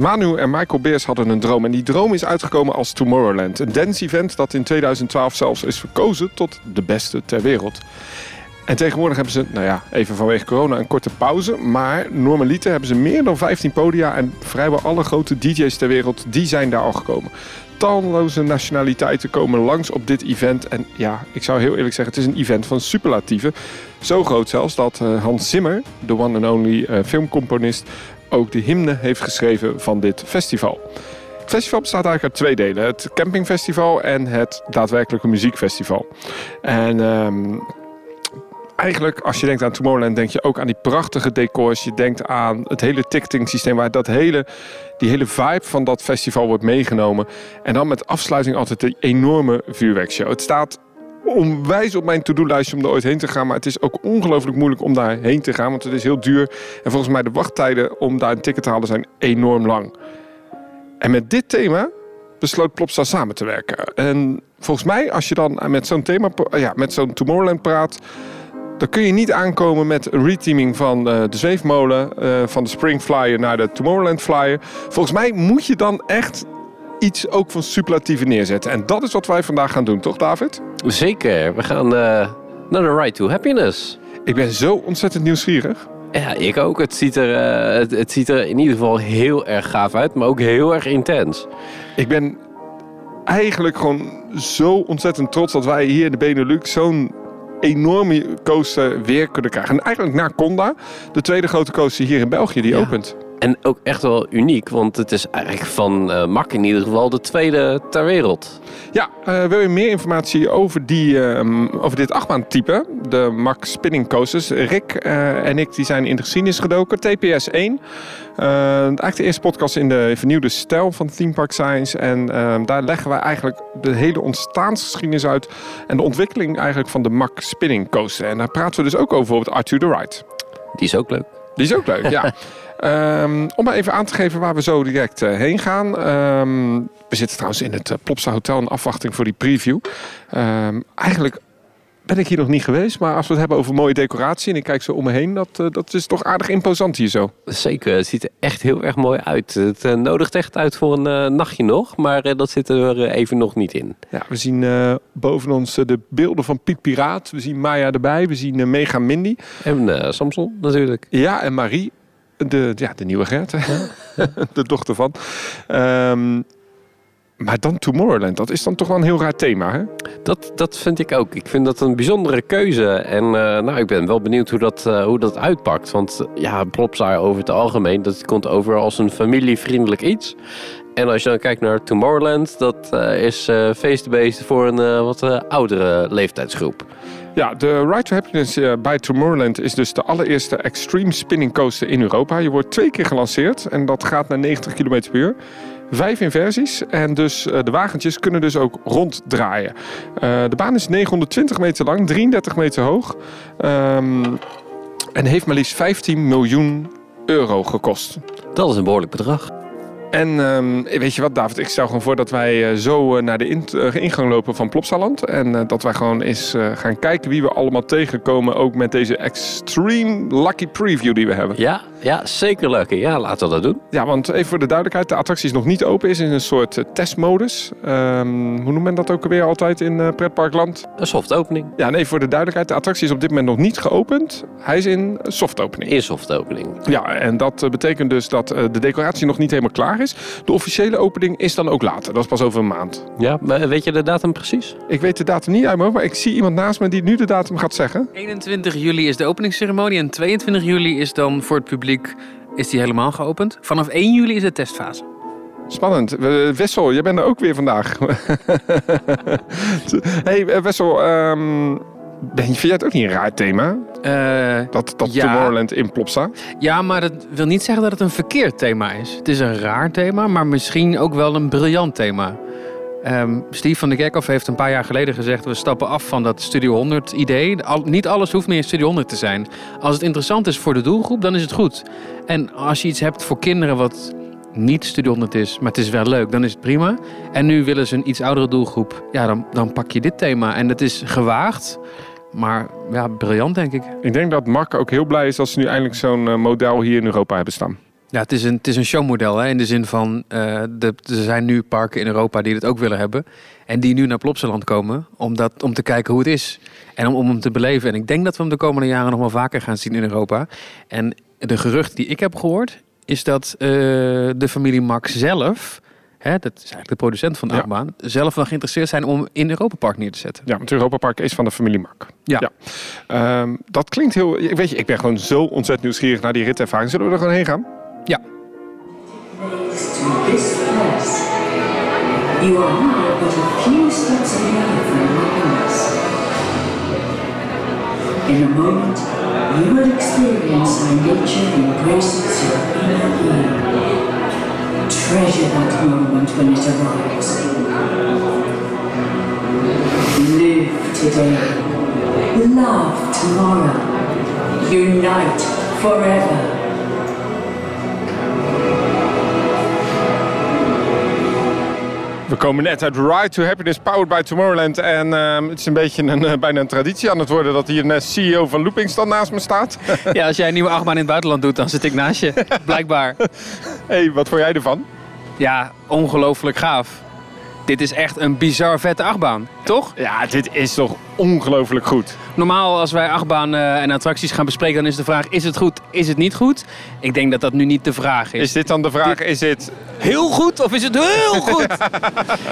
Manu en Michael Beers hadden een droom. En die droom is uitgekomen als Tomorrowland. Een dance-event dat in 2012 zelfs is verkozen tot de beste ter wereld. En tegenwoordig hebben ze, nou ja, even vanwege corona een korte pauze. Maar normaliter hebben ze meer dan 15 podia. En vrijwel alle grote DJ's ter wereld, die zijn daar al gekomen. Talloze nationaliteiten komen langs op dit event. En ja, ik zou heel eerlijk zeggen, het is een event van superlatieven. Zo groot zelfs dat uh, Hans Zimmer, de one and only uh, filmcomponist, ook de hymne heeft geschreven van dit festival. Het festival bestaat eigenlijk uit twee delen. Het campingfestival en het daadwerkelijke muziekfestival. En um, eigenlijk, als je denkt aan Tomorrowland, denk je ook aan die prachtige decors. Je denkt aan het hele ticketing systeem, waar dat hele, die hele vibe van dat festival wordt meegenomen. En dan met afsluiting altijd een enorme vuurwerkshow. Het staat onwijs op mijn to-do-lijstje om er ooit heen te gaan. Maar het is ook ongelooflijk moeilijk om daar heen te gaan. Want het is heel duur. En volgens mij de wachttijden om daar een ticket te halen zijn enorm lang. En met dit thema besloot Plopsa samen te werken. En volgens mij, als je dan met zo'n thema, ja, met zo'n Tomorrowland praat dan kun je niet aankomen met een reteaming van uh, de zweefmolen, uh, van de Spring Flyer naar de Tomorrowland Flyer. Volgens mij moet je dan echt iets ook van superlatieven neerzetten. En dat is wat wij vandaag gaan doen, toch David? Zeker. We gaan uh, naar de Ride to Happiness. Ik ben zo ontzettend nieuwsgierig. Ja, ik ook. Het ziet, er, het, het ziet er in ieder geval heel erg gaaf uit, maar ook heel erg intens. Ik ben eigenlijk gewoon zo ontzettend trots dat wij hier in de Benelux zo'n enorme coaster weer kunnen krijgen. En eigenlijk na Conda, de tweede grote coaster hier in België, die opent. En ook echt wel uniek, want het is eigenlijk van uh, Mak in ieder geval de tweede ter wereld. Ja, uh, wil je meer informatie over, die, uh, over dit achtbaantype, de Mak Spinning Coasters? Rick eh, en ik die zijn in de geschiedenis gedoken. TPS 1, eigenlijk de eerste podcast in de vernieuwde stijl van Theme Park Science. En daar leggen we eigenlijk de hele ontstaansgeschiedenis uit en de ontwikkeling eigenlijk van de Mak Spinning Coaster. En daar praten we dus ook over op het Art to the Ride. Die is ook leuk. Die is ook leuk, ja. Um, om maar even aan te geven waar we zo direct uh, heen gaan. Um, we zitten trouwens in het uh, Plopsa Hotel in afwachting voor die preview. Um, eigenlijk ben ik hier nog niet geweest. Maar als we het hebben over mooie decoratie en ik kijk zo om me heen, dat, uh, dat is toch aardig imposant hier zo. Zeker, het ziet er echt heel erg mooi uit. Het uh, nodigt echt uit voor een uh, nachtje nog, maar dat zit er even nog niet in. Ja, we zien boven ons de beelden van Piet Piraat. We zien Maya erbij, we zien Mega Mindy. En Samson natuurlijk. Ja, en Marie. De, ja, de nieuwe Gert, de dochter van. Um, maar dan Tomorrowland, dat is dan toch wel een heel raar thema, hè? Dat, dat vind ik ook. Ik vind dat een bijzondere keuze. En uh, nou, ik ben wel benieuwd hoe dat, uh, hoe dat uitpakt. Want uh, ja, Plopsaar over het algemeen, dat komt over als een familievriendelijk iets. En als je dan kijkt naar Tomorrowland, dat is feestbeest voor een wat oudere leeftijdsgroep. Ja, de Ride to Happiness uh, bij Tomorrowland is dus de allereerste extreme spinning coaster in Europa. Je wordt twee keer gelanceerd en dat gaat naar 90 km per uur. Vijf inversies en dus uh, de wagentjes kunnen dus ook ronddraaien. Uh, de baan is 920 meter lang, 33 meter hoog um, en heeft maar liefst 15 miljoen euro gekost. Dat is een behoorlijk bedrag. En um, weet je wat, David? Ik stel gewoon voor dat wij uh, zo uh, naar de in uh, ingang lopen van Plopsaland. En dat wij gewoon eens gaan kijken wie we allemaal tegenkomen. Ook met deze extreme lucky preview die we hebben. Ja, ja zeker lucky. Ja, laten we dat doen. Ja, want even voor de duidelijkheid. De attractie is nog niet open. Is in een soort testmodus. Um, hoe noemt men dat ook alweer altijd in pretparkland? Een soft opening. Ja, nee, voor de duidelijkheid. De attractie is op dit moment nog niet geopend. Hij is in soft opening. In soft opening. Ja, en dat betekent dus dat de decoratie nog niet helemaal klaar is. De officiële opening is dan ook later. Dat is pas over een maand. Ja, maar weet je de datum precies? Ik weet de datum niet uit mijn maar ik zie iemand naast me die nu de datum gaat zeggen. 21 juli is de openingsceremonie en 22 juli is dan voor het publiek is die helemaal geopend. Vanaf 1 juli is de testfase. Spannend. Wessel, jij bent er ook weer vandaag. hey Wessel, um, vind jij het ook niet een raar thema? Uh, dat dat ja. Tomorrowland in Plopsa? Ja, maar dat wil niet zeggen dat het een verkeerd thema is. Het is een raar thema, maar misschien ook wel een briljant thema. Um, Steve van de Kerkhoff heeft een paar jaar geleden gezegd... we stappen af van dat Studio 100 idee. Niet alles hoeft meer Studio 100 te zijn. Als het interessant is voor de doelgroep, dan is het goed. En als je iets hebt voor kinderen wat niet Studio 100 is... maar het is wel leuk, dan is het prima. En nu willen ze een iets oudere doelgroep. Ja, dan, dan pak je dit thema. En het is gewaagd... Maar ja, briljant denk ik. Ik denk dat Mark ook heel blij is als ze nu eindelijk zo'n uh, model hier in Europa hebben staan. Ja, het is een, het is een showmodel hè, in de zin van eh, de, er zijn nu parken in Europa die het ook willen hebben. En die nu naar Plopsaland komen om, dat, om te kijken hoe het is. En om, om hem te beleven. En ik denk dat we hem de komende jaren nog wel vaker gaan zien in Europa. En de gerucht die ik heb gehoord is dat eh, de familie Max zelf, hè, dat is eigenlijk de producent van de Ja. achtbaan, zelf wel geïnteresseerd zijn om in Europa Park neer te zetten. Ja, het Europa Park is van de familie Mak. Ja. Ehm, dat klinkt heel... ik Weet je, ik ben gewoon zo ontzettend nieuwsgierig naar die ritervaring. Zullen we er gewoon heen gaan? Place, you are now but a few steps away from happiness. In a moment, you will experience how nature embraces your inner being. Treasure that moment when it arrives. Live today. Love tomorrow. Unite forever. We komen net uit Ride to Happiness, powered by Tomorrowland. En ehm, het is een beetje een, eh, bijna een traditie aan het worden dat hier een CEO van Loopingstad naast me staat. ja, als jij een nieuwe achtbaan in het buitenland doet, dan zit ik naast je. Blijkbaar. hey, wat vond jij ervan? Ja, ongelooflijk gaaf. Dit is echt een bizar vette achtbaan, toch? Ja, dit is toch ongelooflijk goed. Normaal als wij achtbanen en attracties gaan bespreken, dan is de vraag: is het goed, is het niet goed? Ik denk dat dat nu niet de vraag is. Is dit dan de vraag? Is dit... heel goed of is het heel goed?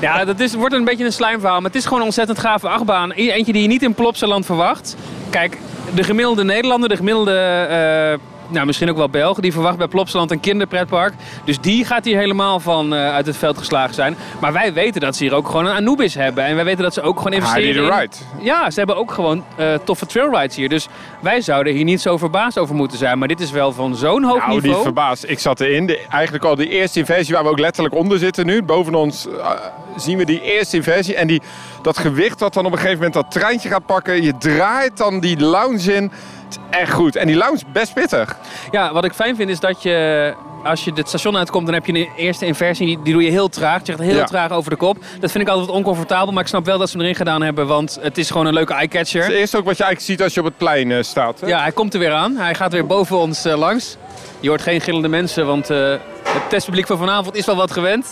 ja, dat is, wordt een beetje een slijmverhaal, maar het is gewoon een ontzettend gave achtbaan. E- Eentje die je niet in Plopsaland verwacht. Kijk, de gemiddelde Nederlander, de gemiddelde, eh, nou misschien ook wel Belg, die verwacht bij Plopsaland een kinderpretpark. Dus die gaat hier helemaal van eh, uit het veld geslagen zijn. Maar wij weten dat ze hier ook gewoon een Anubis hebben. En wij weten dat ze ook gewoon investeren Heidi the in- Ride. Ja, ze hebben ook gewoon eh, toffe trailrides hier. Dus wij zouden hier niet zo verbaasd over moeten zijn. Maar dit is wel van zo'n hoog Nou, die niveau. verbaasd. Ik zat erin. De, eigenlijk al die eerste inversie waar we ook letterlijk onder zitten nu. Boven ons eh, zien we die eerste inversie. En die, dat gewicht dat dan op een gegeven moment dat treintje gaat pakken. Je draait dan die lounge in. Het is echt goed. En die lounge is best pittig. Ja, wat ik fijn vind is dat je, als je het station uitkomt, dan heb je een eerste inversie. Die, die doe je heel traag. Je zegt heel Ja. traag over de kop. Dat vind ik altijd wat oncomfortabel. Maar ik snap wel dat ze hem erin gedaan hebben, want het is gewoon een leuke Het eyecatcher. is eerst ook wat je eigenlijk ziet als je op het plein eh, staat. hè? Ja, hij komt er weer aan. Hij gaat weer boven ons eh, langs. Je hoort geen gillende mensen, want eh, het testpubliek van vanavond is wel wat gewend.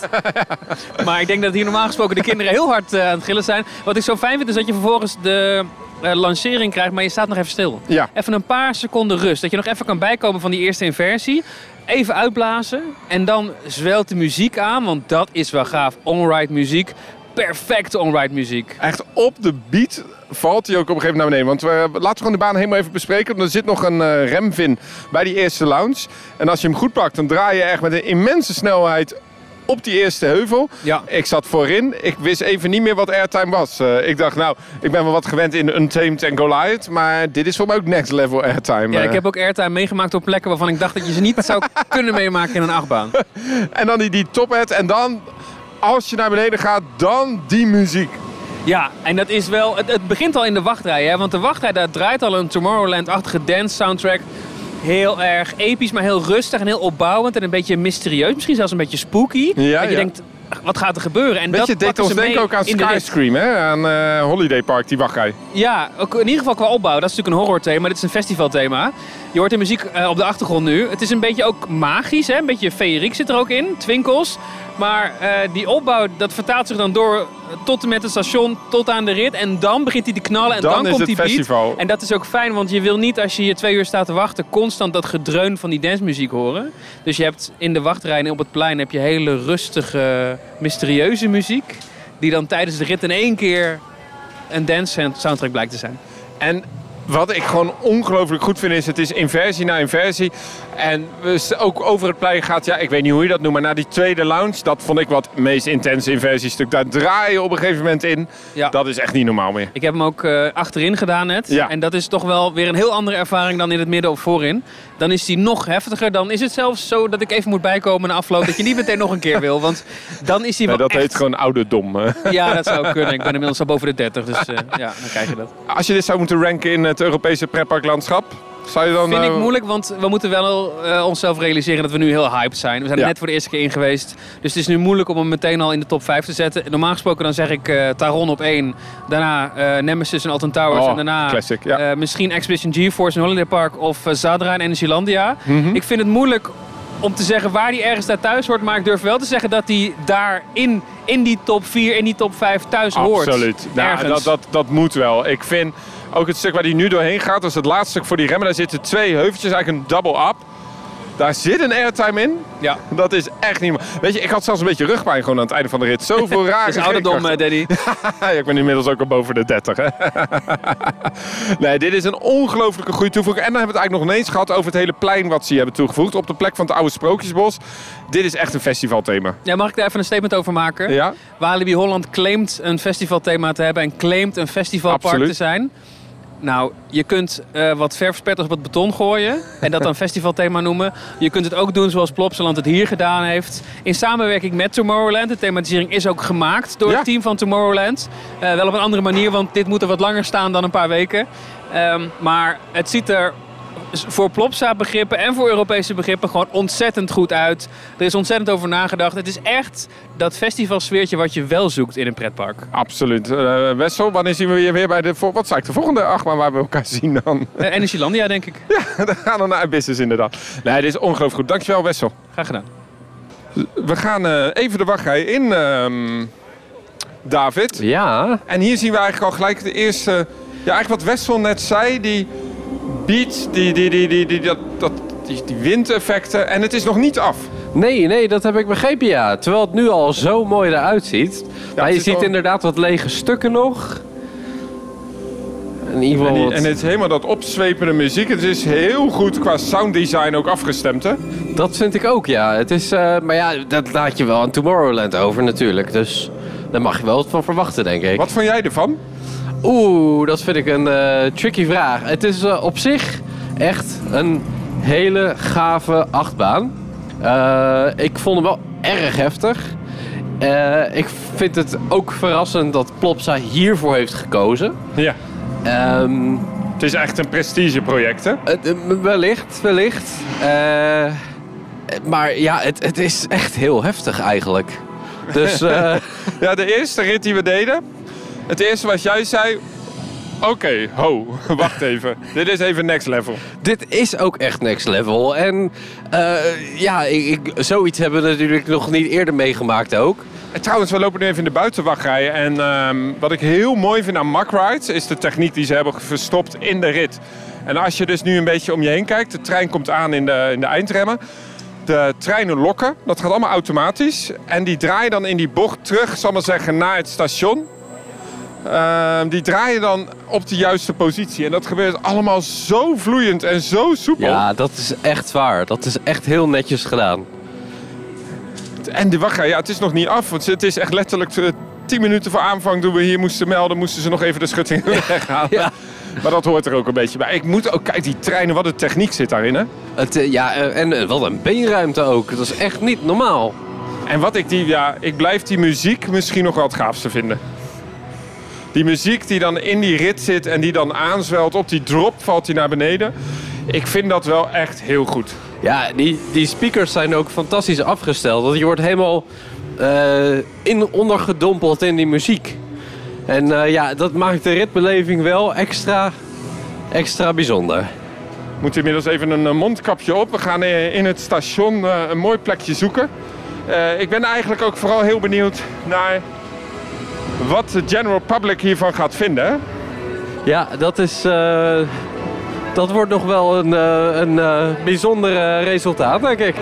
maar ik denk dat hier normaal gesproken de kinderen heel hard eh, aan het gillen zijn. Wat ik zo fijn vind is dat je vervolgens de eh, lancering krijgt, maar je staat nog even stil. Ja. Even een paar seconden rust. Dat je nog even kan bijkomen van die eerste inversie. Even uitblazen. En dan zwelt de muziek aan, want dat is wel gaaf. On-ride muziek. Perfecte on-ride muziek. Echt op de beat valt hij ook op een gegeven moment naar beneden. Want we, laten we gewoon de baan helemaal even bespreken. Want er zit nog een eh, remvin bij die eerste lounge. En als je hem goed pakt, dan draai je echt met een immense snelheid op die eerste heuvel. Ja. Ik zat voorin. Ik wist even niet meer wat airtime was. Eh, ik dacht, nou, ik ben wel wat gewend in Untamed en Goliath. Maar dit is voor mij ook next level airtime. Ja, Eh, ik heb ook airtime meegemaakt op plekken waarvan ik dacht dat je ze niet zou kunnen meemaken in een achtbaan. En dan die, die tophead. En dan, als je naar beneden gaat, dan die muziek. Ja, en dat is wel. Het, het begint al in de wachtrij, hè? Want de wachtrij daar draait al een Tomorrowland-achtige dance soundtrack. Heel erg episch, maar heel rustig en heel opbouwend en een beetje mysterieus. Misschien zelfs een beetje spooky. Ja, dat je ja. denkt, wat gaat er gebeuren? En Weet je, dat deed ons denken ook aan. Skyscream, hè? Aan eh, Holiday Park, die wachtrij. Ja, ook in ieder geval qua opbouw. Dat is natuurlijk een horrorthema. Dit is een festivalthema. Je hoort de muziek eh, op de achtergrond nu. Het is een beetje ook magisch, hè? Een beetje feeriek zit er ook in. Twinkels. Maar eh, die opbouw, dat vertaalt zich dan door tot en met het station, tot aan de rit. En dan begint hij te knallen en Dan dan, is komt het die beat. festival. En dat is ook fijn, want je wil niet als je hier twee uur staat te wachten... constant dat gedreun van die dancemuziek horen. Dus je hebt in de wachtrij en op het plein heb je hele rustige, mysterieuze muziek... die dan tijdens de rit in één keer een dance soundtrack blijkt te zijn. En wat ik gewoon ongelooflijk goed vind is, het is inversie na inversie. En we s- ook over het plein gaat, ja, ik weet niet hoe je dat noemt, maar naar die tweede lounge, dat vond ik wat het meest intense inversiestuk. Daar draai je op een gegeven moment in. Ja. Dat is echt niet normaal meer. Ik heb hem ook eh, achterin gedaan net. Ja. En dat is toch wel weer een heel andere ervaring dan in het midden of voorin. Dan is die nog heftiger. Dan is het zelfs zo dat ik even moet bijkomen na afloop. dat je niet meteen nog een keer wil. Want dan is die Nee, wel dat echt... heet gewoon ouderdom. eh. Ja, dat zou kunnen. Ik ben inmiddels al boven de 30. Dus eh, ja, dan krijg je dat. Als je dit zou moeten ranken in het Europese pretparklandschap, zou je dan... Vind ik eh, moeilijk, want we moeten wel eh, onszelf realiseren dat we nu heel hyped zijn. We zijn er Ja. net voor de eerste keer in geweest. Dus het is nu moeilijk om hem meteen al in de top 5 te zetten. Normaal gesproken dan zeg ik eh, Taron op 1. Daarna Nemesis en Alton Towers. Oh, en daarna classic, ja. misschien Expedition GeForce en Holiday Park of Zadra en Energylandia. Mhm. Ik vind het moeilijk om te zeggen waar hij ergens daar thuis hoort. Maar ik durf wel te zeggen dat hij daar in, in die top 4, in die top 5 thuis hoort. Absoluut. Nou, Ergens. dat, dat, dat moet wel. Ik vind ook het stuk waar hij nu doorheen gaat, dat is het laatste stuk voor die remmen. Daar zitten twee heuveltjes, eigenlijk een double up. Daar zit een airtime in. Ja. Dat is echt niet... Weet je, ik had zelfs een beetje rugpijn gewoon aan het einde van de rit. Zoveel rare Dat is ouderdom, eh, Danny. Ja, ik ben inmiddels ook al boven de 30. Hè? nee, dit is een ongelooflijke goede toevoeging. En dan hebben we het eigenlijk nog ineens gehad over het hele plein wat ze hebben toegevoegd. Op de plek van het oude Sprookjesbos. Dit is echt een festivalthema. Ja, mag ik daar even een statement over maken? Ja? Walibi Holland claimt een festivalthema te hebben en claimt een festivalpark Absoluut. te zijn. Nou, je kunt eh, wat verfspetters op het beton gooien en dat dan festivalthema noemen. Je kunt het ook doen zoals Plopsaland het hier gedaan heeft. In samenwerking met Tomorrowland. De thematisering is ook gemaakt door Ja. het team van Tomorrowland. Eh, wel op een andere manier, want dit moet er wat langer staan dan een paar weken. Ehm, maar het ziet er voor Plopsa begrippen en voor Europese begrippen gewoon ontzettend goed uit. Er is ontzettend over nagedacht. Het is echt dat festivalsfeertje wat je wel zoekt in een pretpark. Absoluut. Eh Wessel, wanneer zien we je weer bij de... Wat zei ik? De volgende achtbaan waar we elkaar zien dan? Eh, Energielandia, denk ik. Dan gaan we naar business inderdaad. Nee, dit is ongelooflijk goed. Dankjewel Wessel. Graag gedaan. We gaan eh, even de wachtrij in, ehm, David. Ja, En hier zien we eigenlijk al gelijk de eerste... Ja, eigenlijk wat Wessel net zei. Die beat, die, die, die, die, die, dat, dat, die, die windeffecten. En het is nog niet af. nee, nee, dat heb ik begrepen, ja. Terwijl het nu al zo mooi eruit ziet. maar het je ziet inderdaad wat lege stukken nog. In ieder En, geval die- wat- en het is helemaal dat opzwepende muziek. Het is heel goed qua sounddesign ook afgestemd, hè? Dat vind ik ook, ja. Het is, eh, maar ja, dat laat je wel aan Tomorrowland over natuurlijk. Dus daar mag je wel wat van verwachten, denk ik. Wat vond jij ervan? Oeh, dat vind ik een eh, tricky vraag. Het is eh, op zich echt een hele gave achtbaan. Eh, ik vond hem wel erg heftig. Ik vind het ook verrassend dat Plopsa hiervoor heeft gekozen. Ja. Ehm, Het is echt een prestigeproject, hè? wellicht, wellicht. Maar ja, het, het is echt heel heftig eigenlijk. Dus Ja, de eerste rit die we deden. Het eerste wat jij zei. Oké, ho, wacht even. Dit is even next level. dit is ook echt next level. En eh, ja, ik, ik- zoiets hebben we natuurlijk nog niet eerder meegemaakt ook. En trouwens, we lopen nu even in de buitenwachtrij. En ehm, wat ik heel mooi vind aan Mack Rides... is de techniek die ze hebben verstopt in de rit. En als je dus nu een beetje om je heen kijkt... de trein komt aan in de, in de eindremmen. De treinen lokken, dat gaat allemaal automatisch. En die draaien dan in die bocht terug, zal maar zeggen, naar het station. Ehm, die draaien dan op de juiste positie. En dat gebeurt allemaal zo vloeiend en zo soepel. Ja, dat is echt waar. Dat is echt heel netjes gedaan. En de wachtrij, ja, het is nog niet af. Want het is echt letterlijk eh, 10 minuten voor aanvang toen we hier moesten melden, moesten ze nog even de schutting weghalen. Ja. Maar dat hoort er ook een beetje bij. Ik moet ook, kijk, die treinen, wat een techniek zit daarin, hè? Het, eh, ja, eh, en eh, wat een beenruimte ook. Dat is echt niet normaal. En wat ik die, ja, ik blijf die muziek misschien nog wel het gaafste vinden. Die muziek die dan in die rit zit en die dan aanzwelt, op die drop valt hij naar beneden. Ik vind dat wel echt heel goed. Ja, die, die speakers zijn ook fantastisch afgesteld. Want je wordt helemaal eh, in ondergedompeld in die muziek. En eh, ja, dat maakt de ritbeleving wel extra, extra bijzonder. moet inmiddels even een eh, mondkapje op. We gaan in het station een mooi plekje zoeken. Ik ben eigenlijk ook vooral heel benieuwd naar wat de general public hiervan gaat vinden. Ja, dat is. eh, dat wordt nog wel een, eh, een eh, bijzonder resultaat, denk ik.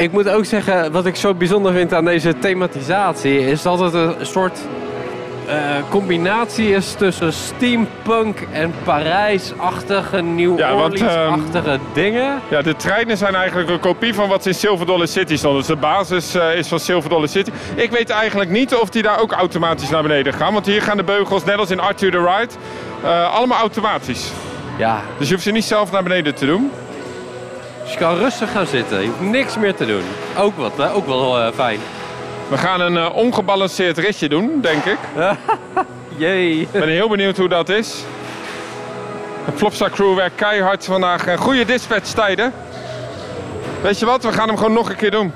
Ik moet ook zeggen, wat ik zo bijzonder vind aan deze thematisatie, is dat het een soort combinatie is tussen steampunk en Parijs-achtige, New Ja, want, Orleans-achtige dingen. Ja, de treinen zijn eigenlijk een kopie van wat in Silver Dollar City stond. Dus de basis eh, is van Silver Dollar City. Ik weet eigenlijk niet of die daar ook automatisch naar beneden gaan. Want hier gaan de beugels, net als in Arthur the Ride, eh, allemaal automatisch. Ja, Dus je hoeft ze niet zelf naar beneden te doen. dus je kan rustig gaan zitten. Je hoeft niks meer te doen. Ook, wat, hè? ook wel eh, fijn. We gaan een eh, ongebalanceerd ritje doen, denk ik. Jee. Ik ben heel benieuwd hoe dat is. De Flopstar crew werkt keihard vandaag. Eh, Goede dispatchtijden. Weet je wat, we gaan hem gewoon nog een keer doen.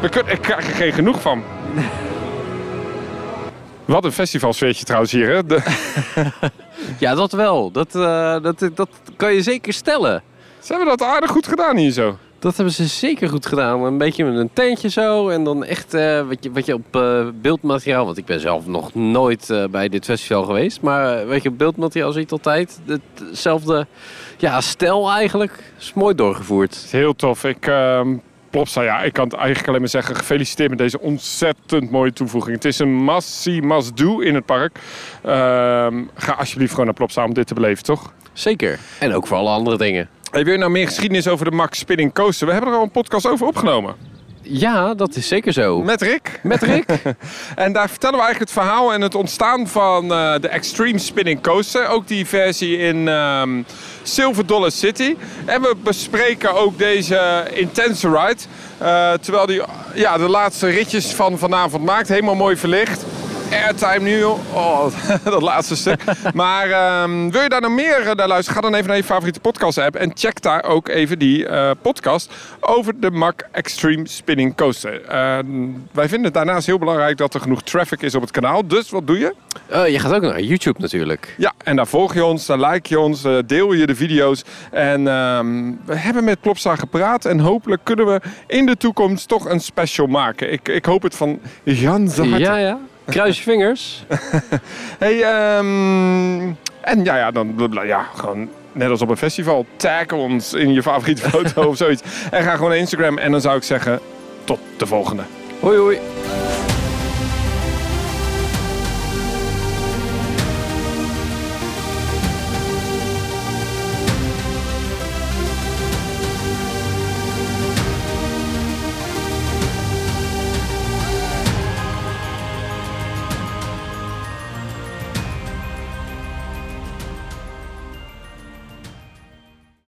We kun- ik krijg er geen genoeg van. Wat een festivalsfeertje trouwens hier. Hè? De- Ja, dat wel. Dat, eh, dat, dat kan je zeker stellen. Ze hebben dat aardig goed gedaan hier zo. Dat hebben ze zeker goed gedaan. Een beetje met een tentje zo. En dan echt eh, wat, je, wat je op eh, beeldmateriaal... Want ik ben zelf nog nooit eh, bij dit festival geweest. Maar weet je, op beeldmateriaal zie je het altijd. Hetzelfde ja, stijl eigenlijk. Is mooi doorgevoerd. Heel tof. Ik, ehm Plopsa, ja, ik kan het eigenlijk alleen maar zeggen... gefeliciteerd met deze ontzettend mooie toevoeging. Het is een must-see, must-do in het park. Ehm, ga alsjeblieft gewoon naar Plopsa om dit te beleven, toch? Zeker. En ook voor alle andere dingen. Hey, wil je nou meer geschiedenis over de Max Spinning Coaster? We hebben er al een podcast over opgenomen. Ja, dat is zeker zo. Met Rick. Met Rick. En daar vertellen we eigenlijk het verhaal en het ontstaan van eh, de Extreme Spinning Coaster. Ook die versie in ehm, Silver Dollar City. En we bespreken ook deze Intense Ride. Eh, terwijl die ja, de laatste ritjes van vanavond maakt. Helemaal mooi verlicht. Airtime nu. Oh, dat laatste stuk. Maar ehm, wil je daar nog meer eh, naar luisteren? Ga dan even naar je favoriete podcast app. En check daar ook even die eh, podcast over de Mack Extreme Spinning Coaster. Ehm, wij vinden het daarnaast heel belangrijk dat er genoeg traffic is op het kanaal. Dus wat doe je? Eh, je gaat ook naar YouTube natuurlijk. Ja, en daar volg je ons, daar like je ons, deel je de video's. En ehm, we hebben met Plopsa gepraat en hopelijk kunnen we in de toekomst toch een special maken. Ik, ik hoop het van Jan harte. Ja, ja. Kruis je vingers. Hey, ehm, en ja, ja, dan ja, gewoon net als op een festival. Tag ons in je favoriete foto of zoiets. En ga gewoon naar Instagram en dan zou ik zeggen tot de volgende. Hoi hoi.